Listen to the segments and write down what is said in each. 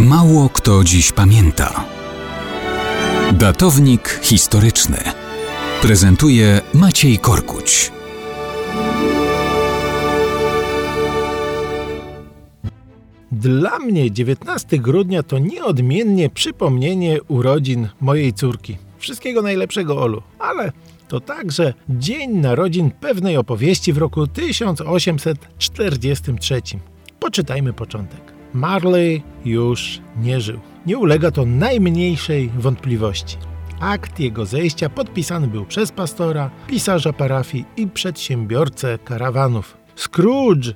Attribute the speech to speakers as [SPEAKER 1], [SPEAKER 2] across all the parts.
[SPEAKER 1] Mało kto dziś pamięta. Datownik historyczny prezentuje Maciej Korkuć.
[SPEAKER 2] Dla mnie 19 grudnia to nieodmiennie przypomnienie urodzin mojej córki. Wszystkiego najlepszego, Olu. Ale to także dzień narodzin pewnej opowieści w roku 1843. Poczytajmy początek. Marley już nie żył. Nie ulega to najmniejszej wątpliwości. Akt jego zejścia podpisany był przez pastora, pisarza parafii i przedsiębiorcę karawanów. Scrooge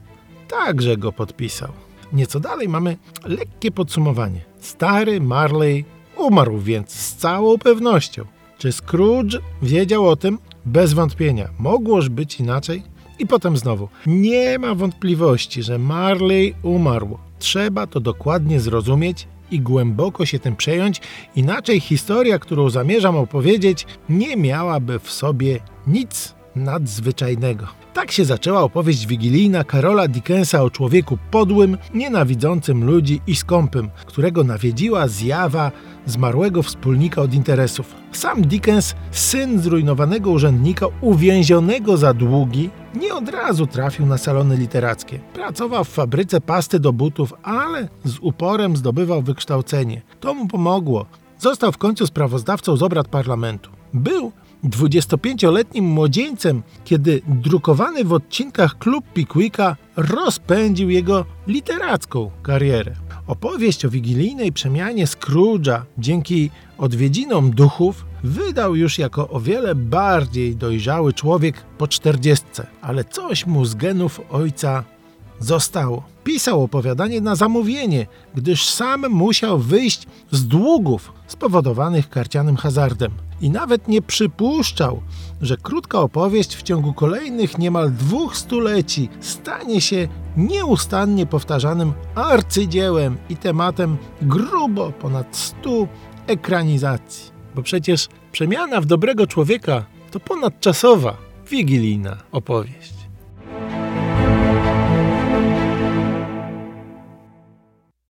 [SPEAKER 2] także go podpisał. Nieco dalej mamy lekkie podsumowanie. Stary Marley umarł więc z całą pewnością. Czy Scrooge wiedział o tym? Bez wątpienia. Mogłoż być inaczej? I potem znowu. Nie ma wątpliwości, że Marley umarł. Trzeba to dokładnie zrozumieć i głęboko się tym przejąć, inaczej historia, którą zamierzam opowiedzieć, nie miałaby w sobie nic nadzwyczajnego. Tak się zaczęła opowieść wigilijna Karola Dickensa o człowieku podłym, nienawidzącym ludzi i skąpym, którego nawiedziła zjawa zmarłego wspólnika od interesów. Sam Dickens, syn zrujnowanego urzędnika uwięzionego za długi, nie od razu trafił na salony literackie. Pracował w fabryce pasty do butów, ale z uporem zdobywał wykształcenie. To mu pomogło. Został w końcu sprawozdawcą z obrad parlamentu. Był 25-letnim młodzieńcem, kiedy drukowany w odcinkach klub Pickwicka rozpędził jego literacką karierę. Opowieść o wigilijnej przemianie Scrooge'a dzięki odwiedzinom duchów wydał już jako o wiele bardziej dojrzały człowiek po czterdziestce, ale coś mu z genów ojca zostało. Pisał opowiadanie na zamówienie, gdyż sam musiał wyjść z długów spowodowanych karcianym hazardem. I nawet nie przypuszczał, że krótka opowieść w ciągu kolejnych niemal dwóch stuleci stanie się nieustannie powtarzanym arcydziełem i tematem grubo ponad stu ekranizacji. Bo przecież przemiana w dobrego człowieka to ponadczasowa, wigilijna opowieść.